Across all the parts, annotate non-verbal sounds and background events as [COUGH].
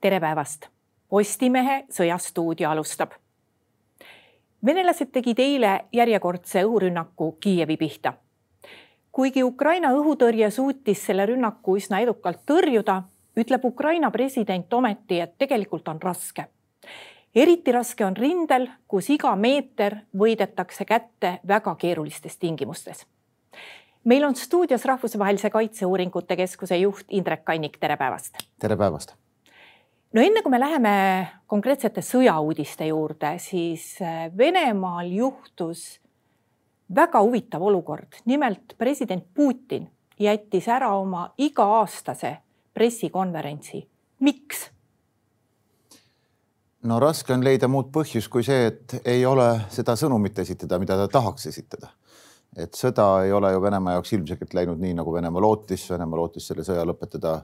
tere päevast. Postimehe Sõjastuudio alustab. venelased tegid eile järjekordse õhurünnaku Kiievi pihta. kuigi Ukraina õhutõrje suutis selle rünnaku üsna edukalt tõrjuda, ütleb Ukraina president ometi, et tegelikult on raske. eriti raske on rindel, kus iga meeter võidetakse kätte väga keerulistes tingimustes meil on stuudios Rahvusvahelise Kaitseuuringute Keskuse juht Indrek Kannik, tere päevast. tere päevast no enne kui me läheme konkreetsete sõjauudiste juurde, siis äh, Venemaal juhtus väga huvitav olukord. nimelt president Putin jättis ära oma iga-aastase pressikonverentsi. miks? no raske on leida muud põhjust kui see, et ei ole seda sõnumit esitada, mida ta tahaks esitada. et sõda ei ole ju Venemaa jaoks ilmselgelt läinud nii, nagu Venemaa lootis. Venemaa lootis selle sõja lõpetada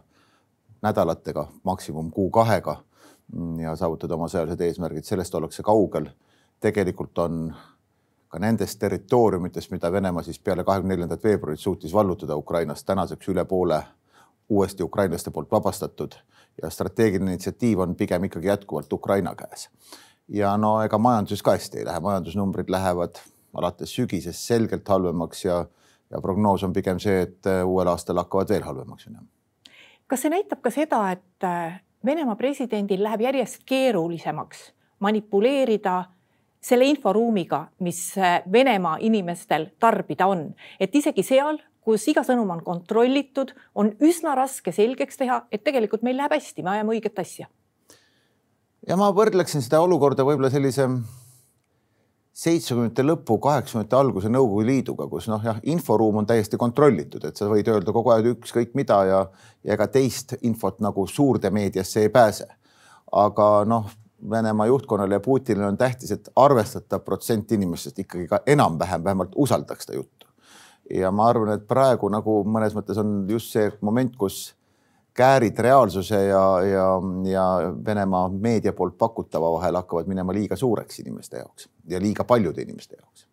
nädalatega, maksimum kuu-kahega ja saavutada oma sõjalised eesmärgid, sellest ollakse kaugel. tegelikult on ka nendest territooriumitest, mida Venemaa siis peale kahekümne neljandat veebruarit suutis vallutada Ukrainast, tänaseks üle poole uuesti ukrainlaste poolt vabastatud ja strateegiline initsiatiiv on pigem ikkagi jätkuvalt Ukraina käes. ja no ega majanduses ka hästi ei lähe, majandusnumbrid lähevad alates sügisest selgelt halvemaks ja, ja prognoos on pigem see, et uuel aastal hakkavad veel halvemaks minema kas see näitab ka seda, et äh, Venemaa presidendil läheb järjest keerulisemaks manipuleerida selle inforuumiga, mis äh, Venemaa inimestel tarbida on, et isegi seal, kus iga sõnum on kontrollitud, on üsna raske selgeks teha, et tegelikult meil läheb hästi, me ajame õiget asja. ja ma võrdleksin seda olukorda võib-olla sellise seitsmekümnendate lõpu, kaheksakümnendate alguse Nõukogude Liiduga, kus noh, jah, inforuum on täiesti kontrollitud, et sa võid öelda kogu aeg ükskõik mida ja, ja ega teist infot nagu suurde meediasse ei pääse. aga noh, Venemaa juhtkonnale ja Putinile on tähtis, et arvestatav protsent inimestest ikkagi ka enam-vähem vähemalt usaldaks seda juttu. ja ma arvan, et praegu nagu mõnes mõttes on just see moment, kus käärid reaalsuse ja, ja, ja Venemaa meedia poolt pakutava vahel hakkavad minema liiga suureks inimeste jaoks ja liiga paljude inimeste jaoks.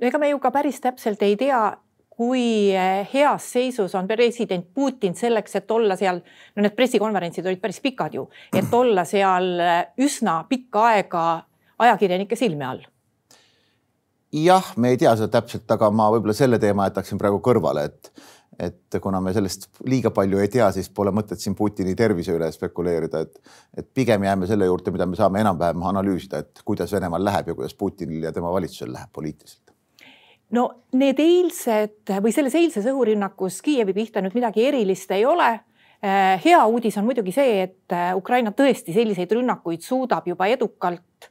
no ega me ju ka päris täpselt ei tea, kui eh, heas seisus on president Putin selleks, et olla seal, no need pressikonverentsid olid päris pikad ju, et [CLEARS THROAT] olla seal eh, üsna pikka aega ajakirjanike silme all jah, me ei tea seda täpselt, aga ma võib-olla selle teema jätaksin praegu kõrvale, et et kuna me sellest liiga palju ei tea, siis pole mõtet siin Putini tervise üle spekuleerida, et, et pigem jääme selle juurde, mida me saame enam-vähem analüüsida, et kuidas Venemaal läheb ja kuidas Putinil ja tema valitsusel läheb poliitiliselt no need eilsed või selles eilses õhurünnakus Kiievi pihta nüüd midagi erilist ei ole. Eh, hea uudis on muidugi see, et eh, Ukraina tõesti selliseid rünnakuid suudab juba edukalt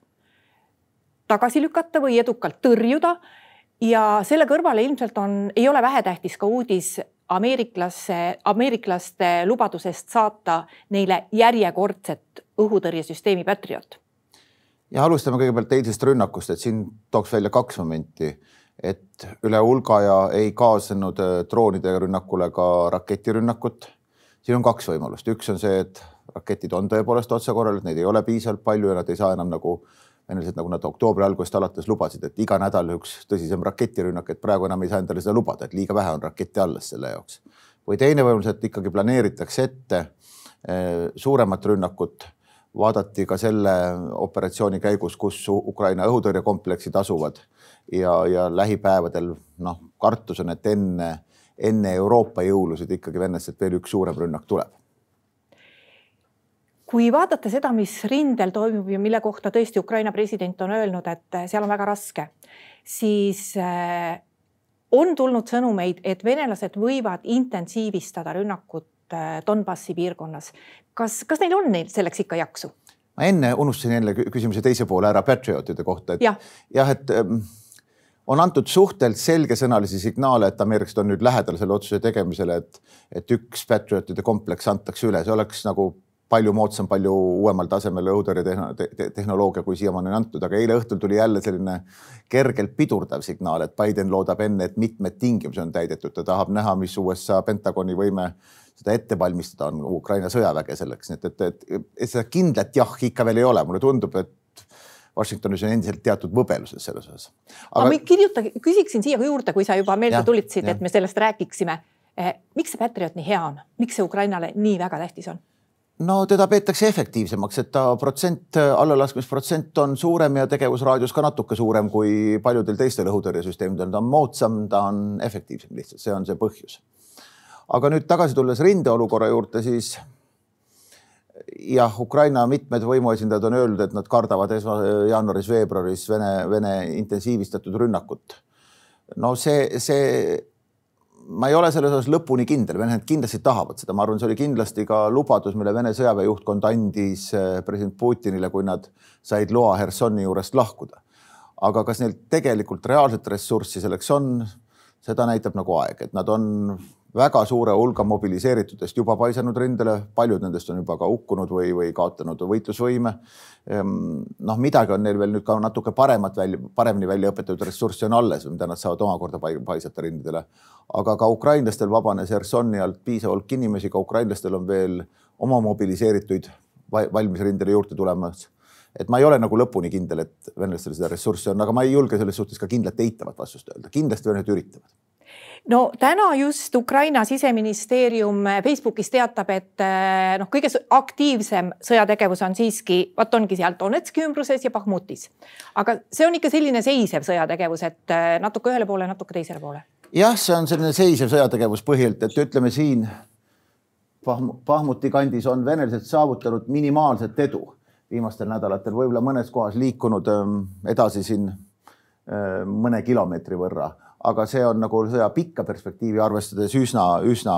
tagasi lükata või edukalt tõrjuda ja selle kõrvale ilmselt on, ei ole vähetähtis ka uudis ameeriklasse, ameeriklaste lubadusest saata neile järjekordset õhutõrjesüsteemi Patriot. ja alustame kõigepealt eilsest rünnakust, et siin tooks välja kaks momenti, et üle hulga ja ei kaasnenud äh, droonide rünnakule ka raketirünnakut. siin on kaks võimalust, üks on see, et raketid on tõepoolest otsekorral, et neid ei ole piisavalt palju ja nad ei saa enam nagu venelased, nagu nad oktoobri algusest alates lubasid, et iga nädal üks tõsisem raketirünnak, et praegu enam ei saa endale seda lubada, et liiga vähe on rakette alles selle jaoks. või teine võimalus, et ikkagi planeeritakse ette eh, suuremat rünnakut. vaadati ka selle operatsiooni käigus, kus Ukraina õhutõrjekompleksid asuvad ja, ja lähipäevadel noh, kartus on, et enne, enne Euroopa jõulusid ikkagi venelastelt veel üks suurem rünnak tuleb kui vaadata seda, mis rindel toimub ja mille kohta tõesti Ukraina president on öelnud, et seal on väga raske, siis äh, on tulnud sõnumeid, et venelased võivad intensiivistada rünnakut äh, Donbassi piirkonnas. kas, kas neil on neil selleks ikka jaksu? ma enne unustasin jälle küsimuse teise poole ära patriotide kohta, et jah ja,, et ähm, on antud suhteliselt selgesõnalisi signaale, et ameeriklased on nüüd lähedal selle otsuse tegemisele, et, et üks patriotide kompleks antakse üle, see oleks nagu palju moodsam, palju uuemal tasemel õhutõrjetehnoloogia, kui siiamaani on antud, aga eile õhtul tuli jälle selline kergelt pidurdav signaal, et Biden loodab enne, et mitmed tingimused on täidetud, ta tahab näha, mis USA Pentagoni võime seda ette valmistada on Ukraina sõjaväge selleks, nii et, et, et, et seda kindlat jah ikka veel ei ole, mulle tundub, et Washingtonis on endiselt teatud võbeluses selles osas. aga ma kirjuta, küsiksin siia juurde, kui sa juba meelde tulitasid, et me sellest räägiksime. Eh, miks see Patriot nii hea on, miks see Ukrainale nii väga tähtis on? No teda peetakse efektiivsemaks, et ta protsent, allalaskmisprotsent on suurem ja tegevusraadius ka natuke suurem kui paljudel teistel õhutõrjesüsteemidel, ta on moodsam, ta on efektiivsem lihtsalt, see on see põhjus. aga nüüd tagasi tulles rindeolukorra juurde, siis jah, Ukraina mitmed võimuesindajad on öelnud, et nad kardavad jaanuaris-veebruaris Vene, Vene intensiivistatud rünnakut. no see, see ma ei ole selles osas lõpuni kindel, venelased kindlasti tahavad seda, ma arvan, see oli kindlasti ka lubadus, mille Vene sõjaväe juhtkond andis eh, president Putinile, kui nad said loa Hersoni juurest lahkuda. aga kas neil tegelikult reaalset ressurssi selleks on, seda näitab nagu aeg, et nad on väga suure hulga mobiliseeritutest juba paisanud rindele, paljud nendest on juba ka hukkunud või, või kaotanud võitlusvõime. Ehm, noh, midagi on neil veel nüüd ka natuke paremat välja, paremini välja õpetatud ressurssi on alles, mida nad saavad omakorda paisata rindadele. aga ka ukrainlastel vabanes Hersoni alt piisav hulk inimesi, ka ukrainlastel on veel oma mobiliseerituid valmis rindele juurde tulemas et ma ei ole nagu lõpuni kindel, et venelastel seda ressurssi on, aga ma ei julge selles suhtes ka kindlat eitavat vastust öelda, kindlasti venelased üritavad no täna just Ukraina siseministeerium Facebookis teatab, et eh, noh, kõige aktiivsem sõjategevus on siiski, vot ongi seal Donetski ümbruses ja Bahmutis. aga see on ikka selline seisev sõjategevus, et eh, natuke ühele poole, natuke teisele poole. jah, see on selline seisev sõjategevus põhilt, et ütleme siin Bahmuti kandis on venelased saavutanud minimaalset edu viimastel nädalatel, võib-olla mõnes kohas liikunud ehm, edasi siin ehm, mõne kilomeetri võrra aga see on nagu sõja pikka perspektiivi arvestades üsna, üsna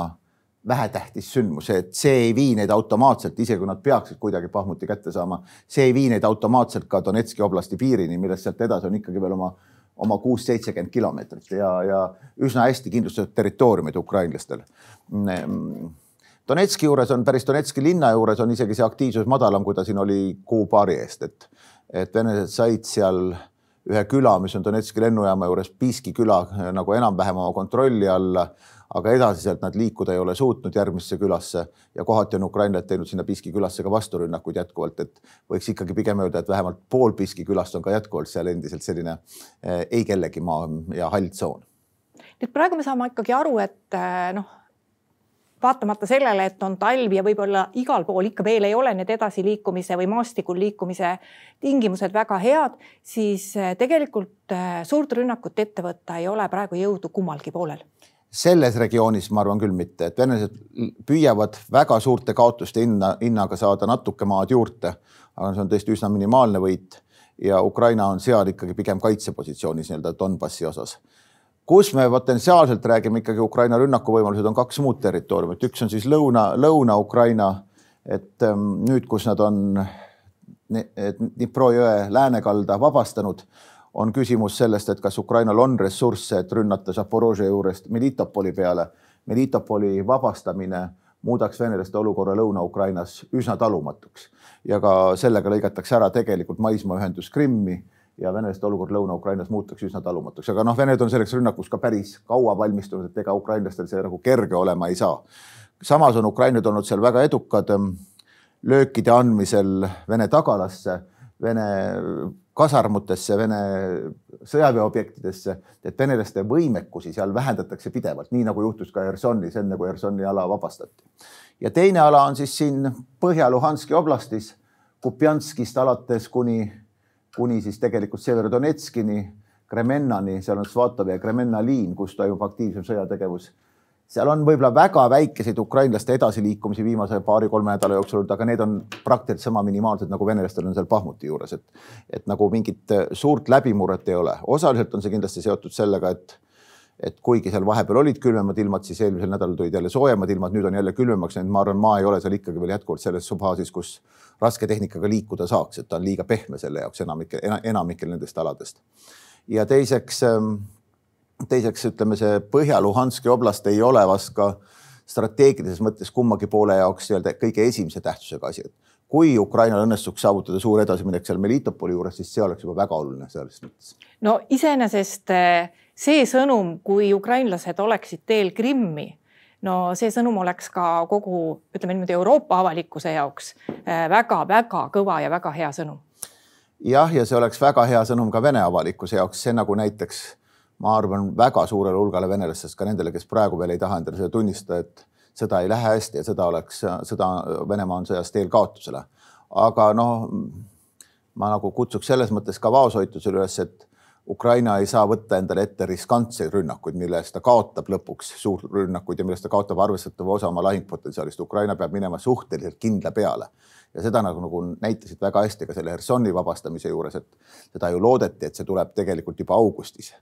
vähetähtis sündmus, et see ei vii neid automaatselt, isegi kui nad peaksid kuidagi Bahmuti kätte saama, see ei vii neid automaatselt ka Donetski oblasti piirini, millest sealt edasi on ikkagi veel oma, oma kuus-seitsekümmend kilomeetrit ja, ja üsna hästi kindlustatud territooriumid ukrainlastel. Donetski juures on päris Donetski linna juures on isegi see aktiivsus madalam, kui ta siin oli kuu-paari eest, et, et venelased said seal ühe küla, mis on Donetski lennujaama juures, Piiski küla nagu enam-vähem oma kontrolli alla, aga edasi sealt nad liikuda ei ole suutnud järgmisse külasse ja kohati on ukrainlased teinud sinna Piiski külasse ka vasturünnakuid jätkuvalt, et võiks ikkagi pigem öelda, et vähemalt pool Piiski külast on ka jätkuvalt seal endiselt selline eh, ei kellegi maa ja hall tsoon. nüüd praegu me saame ikkagi aru, et eh, noh vaatamata sellele, et on talv ja võib-olla igal pool ikka veel ei ole need edasiliikumise või maastikul liikumise tingimused väga head, siis eh, tegelikult eh, suurt rünnakut ette võtta ei ole praegu jõudu kummalgi poolel. Selles regioonis ma arvan küll mitte, et venelased püüavad väga suurte kaotuste hinna, hinnaga saada natuke maad juurde, aga see on tõesti üsna minimaalne võit ja Ukraina on seal ikkagi pigem kaitsepositsioonis nii-öelda Donbassi osas kus me potentsiaalselt räägime ikkagi Ukraina rünnakuvõimalused on kaks muud territooriumit, üks on siis lõuna, Lõuna-Ukraina, et ähm, nüüd, kus nad on Dnipro jõe läänekalda vabastanud, on küsimus sellest, et kas Ukrainal on ressursse, et rünnata Zaporožje juurest Melitopoli peale. Melitopoli vabastamine muudaks venelaste olukorra Lõuna-Ukrainas üsna talumatuks ja ka sellega lõigatakse ära tegelikult maismaaühendus Krimmi ja venelaste olukord Lõuna-Ukrainas muutuks üsna talumatuks, aga noh, Vened on selleks rünnakuks ka päris kaua valmistunud, et ega ukrainlastel see nagu kerge olema ei saa. samas on ukrainlased olnud seal väga edukad ehm, löökide andmisel Vene tagalasse, Vene kasarmutesse, Vene sõjaväeobjektidesse, et venelaste võimekusi seal vähendatakse pidevalt, nii nagu juhtus ka Hersonis, enne kui Hersoni ala vabastati. ja teine ala on siis siin Põhja-Luhanski oblastis, Kupjanskist alates kuni kuni siis tegelikult Severodonetskini, Kremennani, seal on Svatov ja Kremenna liin, kus toimub aktiivsem sõjategevus. seal on võib-olla väga väikeseid ukrainlaste edasiliikumisi viimase paari-kolme nädala jooksul olnud, aga need on praktiliselt sama minimaalsed nagu venelastel on seal Bahmuti juures, et, et nagu mingit suurt läbimurret ei ole. osaliselt on see kindlasti seotud sellega, et et kuigi seal vahepeal olid külmemad ilmad, siis eelmisel nädalal tulid jälle soojemad ilmad, nüüd on jälle külmemaks läinud, ma arvan, maa ei ole seal ikkagi veel jätkuvalt selles faasis, kus raske tehnikaga liikuda saaks, et ta on liiga pehme selle jaoks enamikel, enamikel nendest aladest. ja teiseks, ähm, teiseks ütleme, see Põhja-Luhanski oblast ei ole vast ka strateegilises mõttes kummagi poole jaoks nii-öelda kõige esimese tähtsusega asi, et kui Ukrainal õnnestuks saavutada suur edasiminek seal Melitopoli juures, siis see oleks juba väga oluline selles mõttes. no iseenesest äh see sõnum, kui ukrainlased oleksid teel Krimmi, no see sõnum oleks ka kogu, ütleme niimoodi Euroopa avalikkuse jaoks väga-väga äh, kõva ja väga hea sõnum. jah, ja see oleks väga hea sõnum ka Vene avalikkuse jaoks, see nagu näiteks ma arvan väga suurele hulgale venelastest, ka nendele, kes praegu veel ei taha endale seda tunnistada, et sõda ei lähe hästi ja sõda oleks, sõda, Venemaa on sõjas teel kaotusele. aga noh, ma nagu kutsuks selles mõttes ka vaoshoitusele üles, et Ukraina ei saa võtta endale ette riskantseid rünnakuid, millest ta kaotab lõpuks suurrünnakuid ja millest ta kaotab arvestatava osa oma lahingpotentsiaalist. Ukraina peab minema suhteliselt kindla peale ja seda nagu, nagu näitasid väga hästi ka selle Hersoni vabastamise juures, et seda ju loodeti, et see tuleb tegelikult juba augustis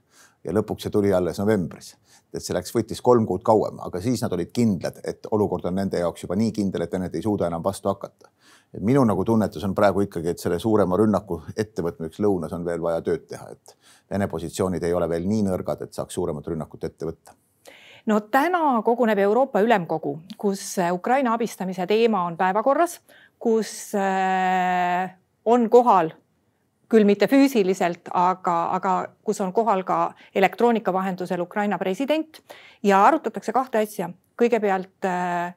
ja lõpuks see tuli alles novembris. et see läks, võttis kolm kuud kauem, aga siis nad olid kindlad, et olukord on nende jaoks juba nii kindel, et need ei suuda enam vastu hakata. Et minu nagu tunnetus on praegu ikkagi, et selle suurema rünnaku ettevõtmiseks lõunas on veel vaja tööd teha, et Vene positsioonid ei ole veel nii nõrgad, et saaks suuremat rünnakut ette võtta no täna koguneb Euroopa Ülemkogu, kus Ukraina abistamise teema on päevakorras, kus äh, on kohal küll mitte füüsiliselt, aga, aga kus on kohal ka elektroonika vahendusel Ukraina president ja arutatakse kahte asja. kõigepealt äh,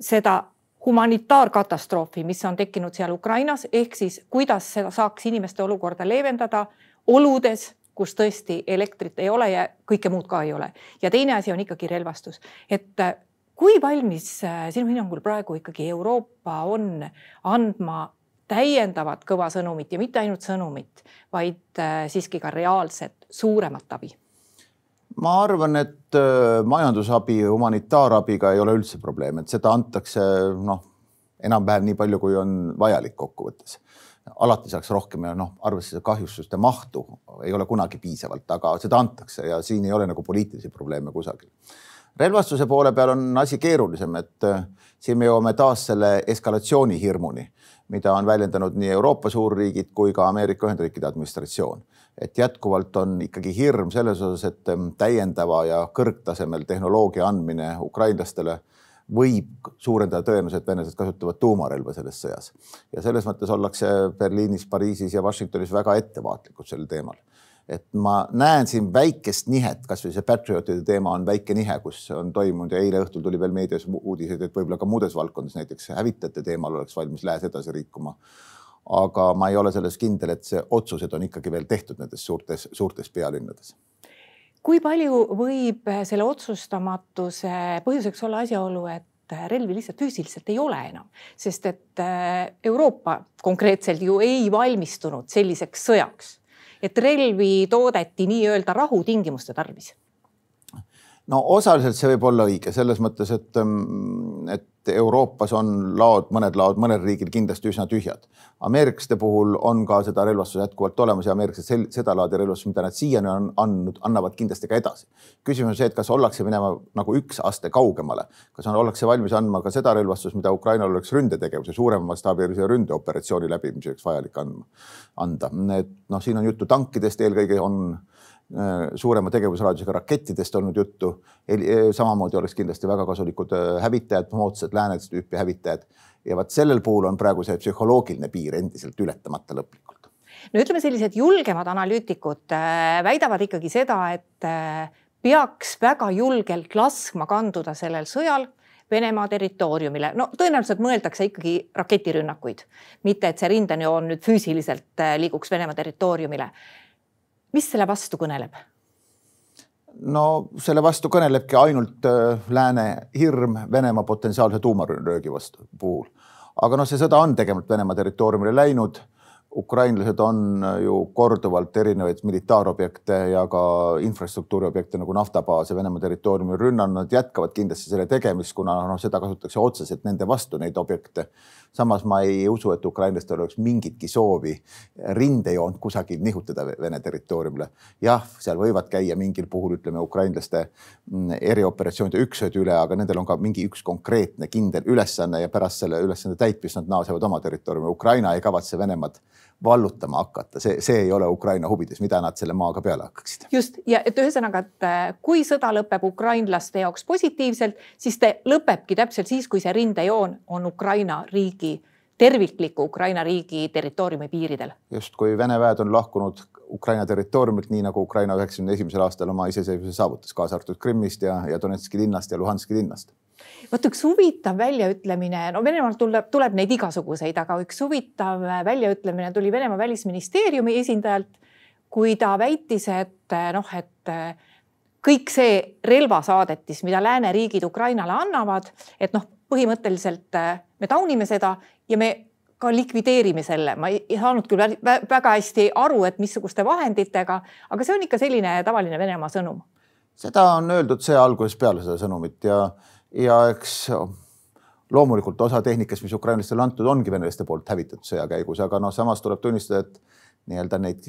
seda humanitaarkatastroofi, mis on tekkinud seal Ukrainas, ehk siis kuidas seda saaks inimeste olukorda leevendada oludes, kus tõesti elektrit ei ole ja kõike muud ka ei ole. ja teine asi on ikkagi relvastus, et äh, kui valmis äh, sinu hinnangul praegu ikkagi Euroopa on andma täiendavat kõva sõnumit ja mitte ainult sõnumit, vaid äh, siiski ka reaalset suuremat abi? Ma arvan, et äh, majandusabi, humanitaarabiga ei ole üldse probleem, et seda antakse noh, enam-vähem nii palju, kui on vajalik kokkuvõttes. alati saaks rohkem ja noh, arvestades kahjustuste mahtu ei ole kunagi piisavalt, aga seda antakse ja siin ei ole nagu poliitilisi probleeme kusagil relvastuse poole peal on asi keerulisem, et äh, siin me jõuame taas selle eskalatsiooni hirmuni mida on väljendanud nii Euroopa suurriigid kui ka Ameerika Ühendriikide administratsioon. et jätkuvalt on ikkagi hirm selles osas, et ähm, täiendava ja kõrgtasemel tehnoloogia andmine ukrainlastele võib suurendada tõenäosust, et venelased kasutavad tuumarelva selles sõjas. ja selles mõttes ollakse Berliinis, Pariisis ja Washingtonis väga ettevaatlikud sel teemal et ma näen siin väikest nihet, kasvõi see Patriotide teema on väike nihe, kus on toimunud ja eile õhtul tuli veel meedias uudiseid, et võib-olla ka muudes valdkondades, näiteks hävitajate teemal oleks valmis lääs edasi liikuma. aga ma ei ole selles kindel, et see otsused on ikkagi veel tehtud nendes suurtes, suurtes pealinnades. Kui palju võib selle otsustamatuse põhjuseks olla asjaolu, et relvi lihtsalt füüsiliselt ei ole enam, sest et Euroopa konkreetselt ju ei valmistunud selliseks sõjaks et relvi toodeti nii-öelda rahutingimuste tarvis? No osaliselt see võib olla õige selles mõttes, et, mm, et Euroopas on laod, mõned laod, mõnel riigil kindlasti üsna tühjad. ameeriklaste puhul on ka seda relvastust jätkuvalt olemas ja ameeriklased seda laadi relvastust, mida nad siiani on andnud, annavad kindlasti ka edasi. küsimus on see, et kas ollakse minema nagu üks aste kaugemale, kas on, ollakse valmis andma ka seda relvastust, mida Ukrainal oleks ründetegevuse, suurema mastaabilise ründeoperatsiooni läbimiseks vajalik andma, anda. et noh, siin on juttu tankidest, eelkõige on suurema tegevusraadiusega rakettidest olnud juttu. Äh, samamoodi oleks kindlasti väga kasulikud äh, hävitajad, moodsad lääne tüüpi hävitajad ja vot sellel puhul on praegu see psühholoogiline piir endiselt ületamata lõplikult. no ütleme, sellised julgemad analüütikud väidavad ikkagi seda, et peaks väga julgelt laskma kanduda sellel sõjal Venemaa territooriumile. no tõenäoliselt mõeldakse ikkagi raketirünnakuid, mitte et see rindejoon nüüd füüsiliselt liiguks Venemaa territooriumile mis selle vastu kõneleb? no selle vastu kõnelebki ainult äh, lääne hirm Venemaa potentsiaalse tuumaröögi vastu puhul. aga noh, see sõda on tegelikult Venemaa territooriumile läinud ukrainlased on äh, ju korduvalt erinevaid militaarobjekte ja ka infrastruktuuriobjekte nagu naftabaase Venemaa territooriumil rünnanud, nad jätkavad kindlasti selle tegemist, kuna noh, seda kasutatakse otseselt nende vastu, neid objekte. Samas ma ei usu, et ukrainlastel oleks mingitki soovi rindejoont kusagil nihutada Vene territooriumile. jah, seal võivad käia mingil puhul, ütleme ukrainlaste mm, erioperatsioonide üksused üle, aga nendel on ka mingi üks konkreetne kindel ülesanne ja pärast selle ülesande täitmist nad naasevad oma territooriumile. Ukraina ei kavatse Venemaad vallutama hakata, see, see ei ole Ukraina huvides, mida nad selle maaga peale hakkaksid. just ja et ühesõnaga, et äh, kui sõda lõpeb ukrainlaste jaoks positiivselt, siis ta lõpebki täpselt siis, kui see rindejoon on Ukraina riigi tervikliku Ukraina riigi territooriumi piiridel. just, kui Vene väed on lahkunud Ukraina territooriumilt, nii nagu Ukraina üheksakümne esimesel aastal oma iseseisvuse saavutas, kaasa arvatud Krimmist ja, ja Donetski linnast ja Luhanski linnast vot üks huvitav väljaütlemine, no Venemaalt tuleb, tuleb neid igasuguseid, aga üks huvitav väljaütlemine tuli Venemaa välisministeeriumi esindajalt, kui ta väitis, et noh, et kõik see relvasaadetis, mida lääneriigid Ukrainale annavad, et noh, põhimõtteliselt äh, me taunime seda ja me ka likvideerime selle, ma ei saanud küll väga hästi aru, et missuguste vahenditega, aga see on ikka selline tavaline Venemaa sõnum. seda on öeldud see algusest peale, seda sõnumit ja, ja eks loomulikult osa tehnikast, mis ukrainlastele antud, ongi venelaste poolt hävitatud sõja käigus, aga noh, samas tuleb tunnistada, et nii-öelda neid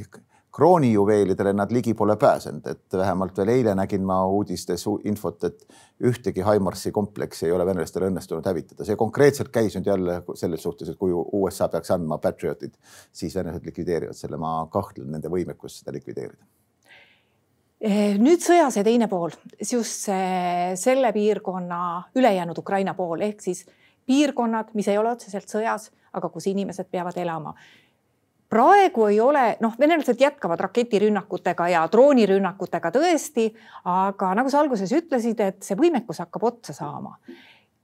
kroonijuveelidele nad ligi pole pääsenud, et vähemalt veel eile nägin ma uudistes infot, et ühtegi Himarsi kompleksi ei ole venelastel õnnestunud hävitada. see konkreetselt käis nüüd jälle selles suhtes, et kui USA peaks andma Patriotid, siis venelased likvideerivad selle, ma kahtlen nende võimekus seda likvideerida nüüd sõja see teine pool, just see, selle piirkonna ülejäänud Ukraina pool ehk siis piirkonnad, mis ei ole otseselt sõjas, aga kus inimesed peavad elama praegu ei ole, noh, venelased jätkavad raketirünnakutega ja droonirünnakutega tõesti, aga nagu sa alguses ütlesid, et see võimekus hakkab otsa saama.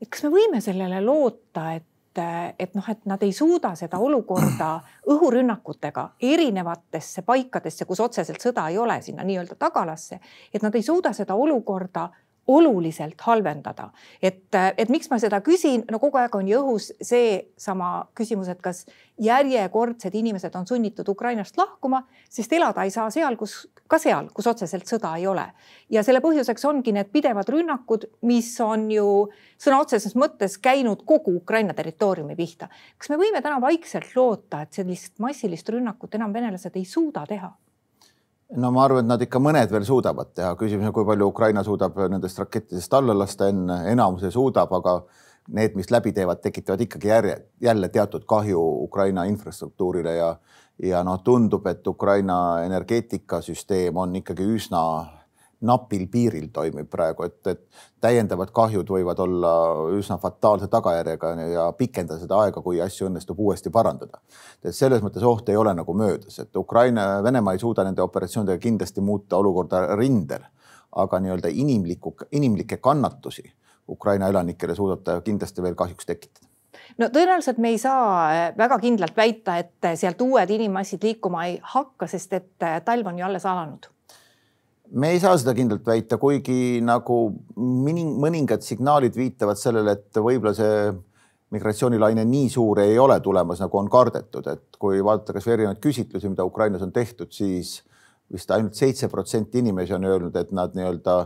kas me võime sellele loota, et et noh, et nad ei suuda seda olukorda õhurünnakutega erinevatesse paikadesse, kus otseselt sõda ei ole, sinna nii-öelda tagalasse, et nad ei suuda seda olukorda oluliselt halvendada. et, et miks ma seda küsin, no kogu aeg on ju õhus seesama küsimus, et kas järjekordsed inimesed on sunnitud Ukrainast lahkuma, sest elada ei saa seal, kus ka seal, kus otseselt sõda ei ole. ja selle põhjuseks ongi need pidevad rünnakud, mis on ju sõna otseses mõttes käinud kogu Ukraina territooriumi pihta. kas me võime täna vaikselt loota, et sellist massilist rünnakut enam venelased ei suuda teha? no ma arvan, et nad ikka mõned veel suudavad teha, küsimus on, kui palju Ukraina suudab nendest rakettidest alla lasta enne, enamuse suudab, aga need, mis läbi teevad, tekitavad ikkagi järje, jälle teatud kahju Ukraina infrastruktuurile ja ja noh, tundub, et Ukraina energeetikasüsteem on ikkagi üsna napil piiril toimib praegu, et, et täiendavad kahjud võivad olla üsna fataalse tagajärjega ja pikendada seda aega, kui asju õnnestub uuesti parandada. et selles mõttes oht ei ole nagu möödas, et Ukraina, Venemaa ei suuda nende operatsioonidega kindlasti muuta olukorda rindel, aga nii-öelda inimlikku, inimlikke kannatusi Ukraina elanikele suudab ta kindlasti veel kahjuks tekitada? No tõenäoliselt me ei saa väga kindlalt väita, et sealt uued inimmassid liikuma ei hakka, sest et talv on ju alles alanud. Me ei saa seda kindlalt väita, kuigi nagu mõningad signaalid viitavad sellele, et võib-olla see migratsioonilaine nii suur ei ole tulemas, nagu on kardetud, et kui vaadata kasvõi erinevaid küsitlusi, mida Ukrainas on tehtud, siis vist ainult seitse protsenti inimesi on öelnud, et nad nii-öelda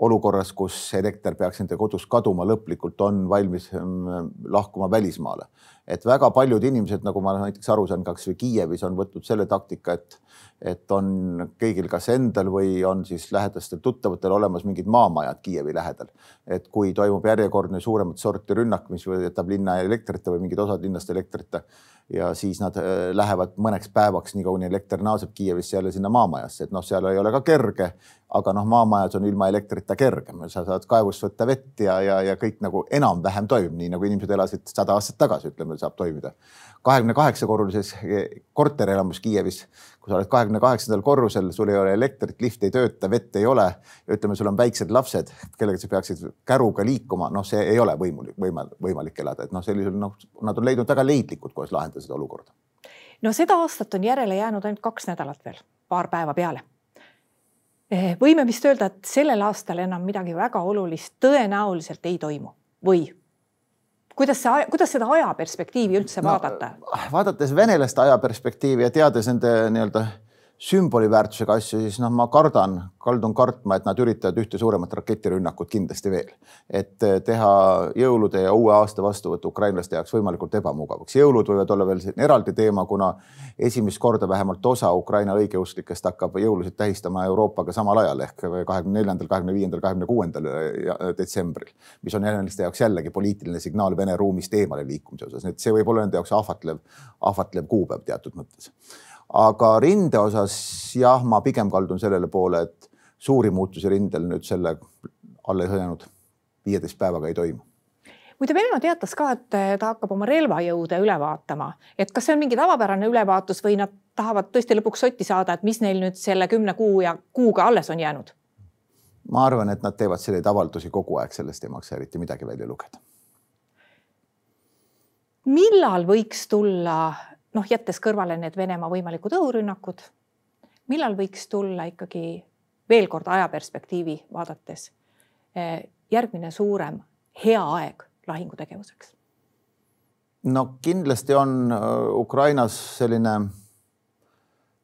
olukorras, kus elekter peaks nende kodus kaduma lõplikult, on valmis mm, lahkuma välismaale. et väga paljud inimesed, nagu ma näiteks aru saan, kasvõi Kiievis on võtnud selle taktika, et et on kõigil kas endal või on siis lähedastel tuttavatel olemas mingid maamajad Kiievi lähedal. et kui toimub järjekordne suuremat sorti rünnak, mis jätab linna elektrita või mingid osad linnast elektrita ja siis nad äh, lähevad mõneks päevaks, nii kuni elekter naaseb Kiievisse jälle sinna maamajasse, et noh, seal ei ole ka kerge, aga noh, maamajas on ilma elektrita kergem, sa saad kaevust võtta vett ja, ja, ja kõik nagu enam-vähem toimib, nii nagu inimesed elasid sada aastat tagasi, ütleme, saab toimida kahekümne kaheksa korrulises korterelamus Kiievis, kui sa oled kahekümne kaheksandal korrusel, sul ei ole elektrit, lift ei tööta, vett ei ole ütleme, sul on väiksed lapsed, kellega sa peaksid käruga liikuma, noh, see ei ole võimalik, võimalik, võimalik elada, et noh, sellisel noh, nad on leidnud väga leidlikud, kuidas lahendada seda olukorda. no seda aastat on järele jäänud ainult kaks nädalat veel, paar päeva peale eh, võime vist öelda, et sellel aastal enam midagi väga olulist tõenäoliselt ei toimu või kuidas see, kuidas seda ajaperspektiivi üldse no, vaadata? vaadates venelaste ajaperspektiivi ja teades nende nii-öelda sümboliväärtusega asju, siis noh, ma kardan, kaldun kartma, et nad üritavad ühte suuremat raketirünnakut kindlasti veel, et eh, teha jõulude ja uue aasta vastuvõtt ukrainlaste jaoks võimalikult ebamugavaks. jõulud võivad olla veel eraldi teema, kuna esimest korda vähemalt osa Ukraina õigeusklikest hakkab jõulusid tähistama Euroopaga samal ajal ehk kahekümne neljandal, kahekümne viiendal, kahekümne kuuendal detsembril, mis on venelaste jaoks jällegi poliitiline signaal Vene ruumist eemale liikumise osas, nii et see võib olla nende jaoks ahvatlev, ahvatlev kuupäev teatud mõttes aga rinde osas jah, ma pigem kaldun sellele poole, et suuri muutusi rindel nüüd selle alles jäänud viieteist päevaga ei toimu muide, Venemaa teatas ka, et ta hakkab oma relvajõude üle vaatama, et kas see on mingi tavapärane ülevaatus või nad tahavad tõesti lõpuks sotti saada, et mis neil nüüd selle kümne kuu ja kuuga alles on jäänud? ma arvan, et nad teevad selliseid avaldusi kogu aeg, sellest ei maksa eriti midagi välja lugeda. millal võiks tulla noh, jättes kõrvale need Venemaa võimalikud õhurünnakud, millal võiks tulla ikkagi veel kord ajaperspektiivi vaadates järgmine suurem hea aeg lahingutegevuseks? no kindlasti on Ukrainas selline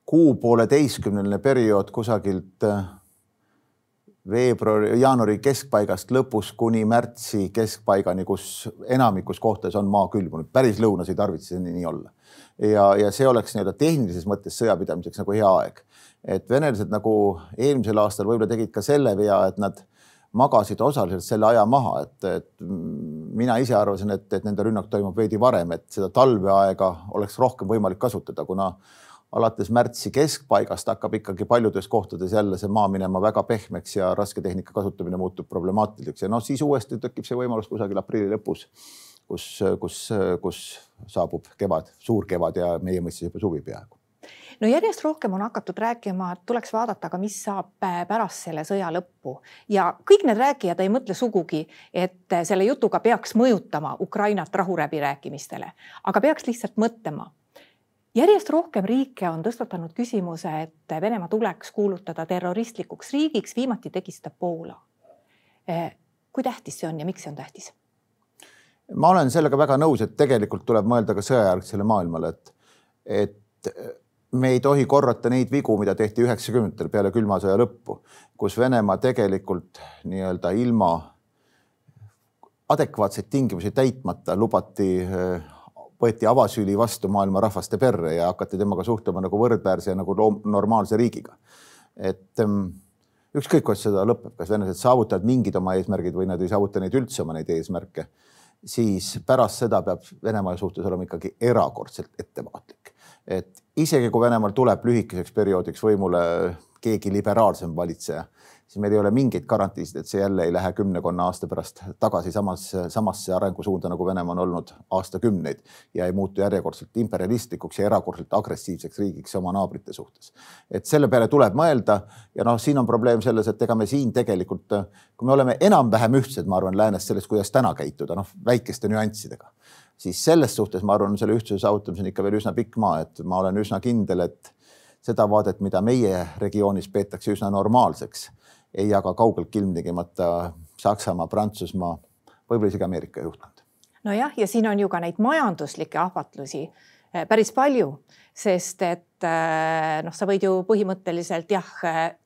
kuu-pooleteistkümneline periood kusagilt veebruari, jaanuari keskpaigast lõpus kuni märtsi keskpaigani, kus enamikus kohtades on maa külmunud, päris lõunas ei tarvitse see nii olla. ja, ja see oleks nii-öelda tehnilises mõttes sõjapidamiseks nagu hea aeg. et venelased nagu eelmisel aastal võib-olla tegid ka selle vea, et nad magasid osaliselt selle aja maha, et, et mina ise arvasin, et, et nende rünnak toimub veidi varem, et seda talveaega oleks rohkem võimalik kasutada, kuna alates märtsi keskpaigast hakkab ikkagi paljudes kohtades jälle see maa minema väga pehmeks ja rasketehnika kasutamine muutub problemaatiliseks. Ja noh, siis uuesti tekib see võimalus kusagil aprilli lõpus, kus, kus, kus saabub kevad, suur kevad ja meie mõistes juba suvi peaaegu. No järjest rohkem on hakatud rääkima, et tuleks vaadata ka, mis saab pärast selle sõja lõppu. Ja kõik need rääkijad ei mõtle sugugi, et selle jutuga peaks mõjutama Ukrainat rahuläbirääkimistele, aga peaks lihtsalt mõtlema järjest rohkem riike on tõstatanud küsimuse, et Venemaa tuleks kuulutada terroristlikuks riigiks, viimati tegi seda Poola. Eh, kui tähtis see on ja miks see on tähtis? ma olen sellega väga nõus, et tegelikult tuleb mõelda ka sõjajärgsele maailmale, et, et me ei tohi korrata neid vigu, mida tehti üheksakümnendatel peale külma sõja lõppu, kus Venemaa tegelikult nii-öelda ilma adekvaatseid tingimusi täitmata lubati eh, võeti avasüli vastu maailma rahvaste perre ja hakati temaga suhtlema nagu võrdväärse ja nagu normaalse riigiga. et ähm, ükskõik, kuidas seda lõpeb, kas venelased saavutavad mingid oma eesmärgid või nad ei saavuta neid üldse oma neid eesmärke, siis pärast seda peab Venemaa suhtes olema ikkagi erakordselt ettevaatlik. et isegi kui Venemaal tuleb lühikeseks perioodiks võimule keegi liberaalsem valitseja siis meil ei ole mingeid garantiisid, et see jälle ei lähe kümnekonna aasta pärast tagasi samasse, samasse arengusuunda, nagu Venemaa on olnud aastakümneid ja ei muutu järjekordselt imperialistlikuks ja erakordselt agressiivseks riigiks oma naabrite suhtes. et selle peale tuleb mõelda ja noh, siin on probleem selles, et ega me siin tegelikult, kui me oleme enam-vähem ühtsed, ma arvan, läänes selles, kuidas täna käituda, noh väikeste nüanssidega, siis selles suhtes ma arvan, selle ühtsuse saavutamise on ikka veel üsna pikk maa, et ma olen üsna kindel, et seda vaadet, mida meie regioonis peetakse üsna normaalseks ei jaga kaugeltki ilmtingimata Saksamaa, Prantsusmaa, võib-olla isegi Ameerika juhtkond. nojah, ja siin on ju ka neid majanduslikke ahvatlusi eh, päris palju, sest et eh, noh, sa võid ju põhimõtteliselt jah,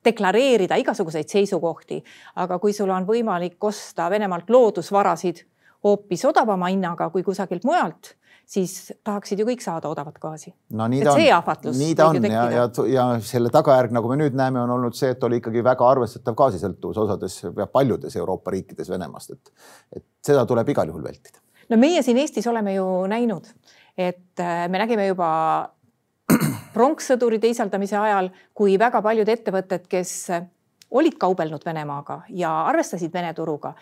deklareerida igasuguseid seisukohti, aga kui sul on võimalik osta Venemaalt loodusvarasid hoopis odavama hinnaga kui kusagilt mujalt siis tahaksid ju kõik saada odavat gaasi. no nii ta on, nii ta on ja, ja, ja selle tagajärg, nagu me nüüd näeme, on olnud see, et oli ikkagi väga arvestatav gaasisõltuvus osades ja paljudes Euroopa riikides Venemaast, et, et seda tuleb igal juhul vältida. no meie siin Eestis oleme ju näinud, et äh, me nägime juba [CLEARS THROAT] pronkssõduri teisaldamise ajal, kui väga paljud ettevõtted, kes olid kaubelnud Venemaaga ja arvestasid Vene turuga,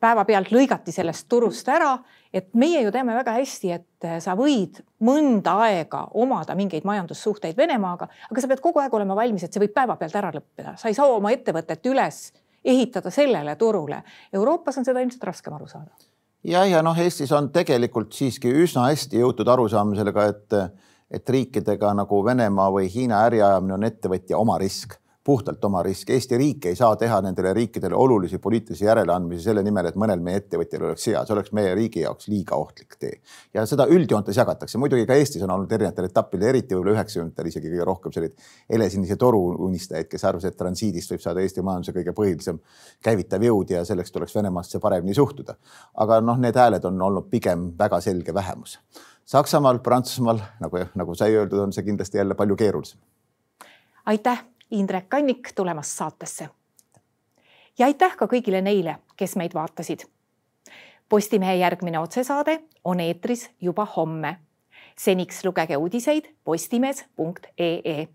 päevapealt lõigati sellest turust ära, et meie ju teame väga hästi, et eh, sa võid mõnda aega omada mingeid majandussuhteid Venemaaga, aga sa pead kogu aeg olema valmis, et see võib päevapealt ära lõppeda, sa ei saa oma ettevõtet üles ehitada sellele turule. Euroopas on seda ilmselt raskem aru saada. ja, ja noh, Eestis on tegelikult siiski üsna hästi jõutud arusaamisele, et, et riikidega nagu Venemaa või Hiina äriajamine on ettevõtja oma risk puhtalt oma risk. Eesti riik ei saa teha nendele riikidele olulisi poliitilisi järeleandmisi selle nimel, et mõnel meie ettevõtjal oleks hea, see oleks meie riigi jaoks liiga ohtlik tee. ja seda üldjoontes jagatakse, muidugi ka Eestis on olnud erinevatel etappidel, eriti võib-olla üheksakümnendatel isegi kõige rohkem selliseid helesinise toru unistajaid, kes arvasid, et transiidist võib saada Eesti majanduse kõige põhilisem käivitav jõud ja selleks tuleks Venemaasse paremini suhtuda. aga noh, need hääled on olnud pigem väga selge vähemus. Saksamaal, Prantsusmaal nagu, nagu sai öeldud, on see kindlasti jälle palju keerulisem. aitäh Indrek Kannik tulemast saatesse. ja aitäh ka kõigile neile, kes meid vaatasid. Postimehe järgmine otsesaade on eetris juba homme. seniks lugege uudiseid postimees.ee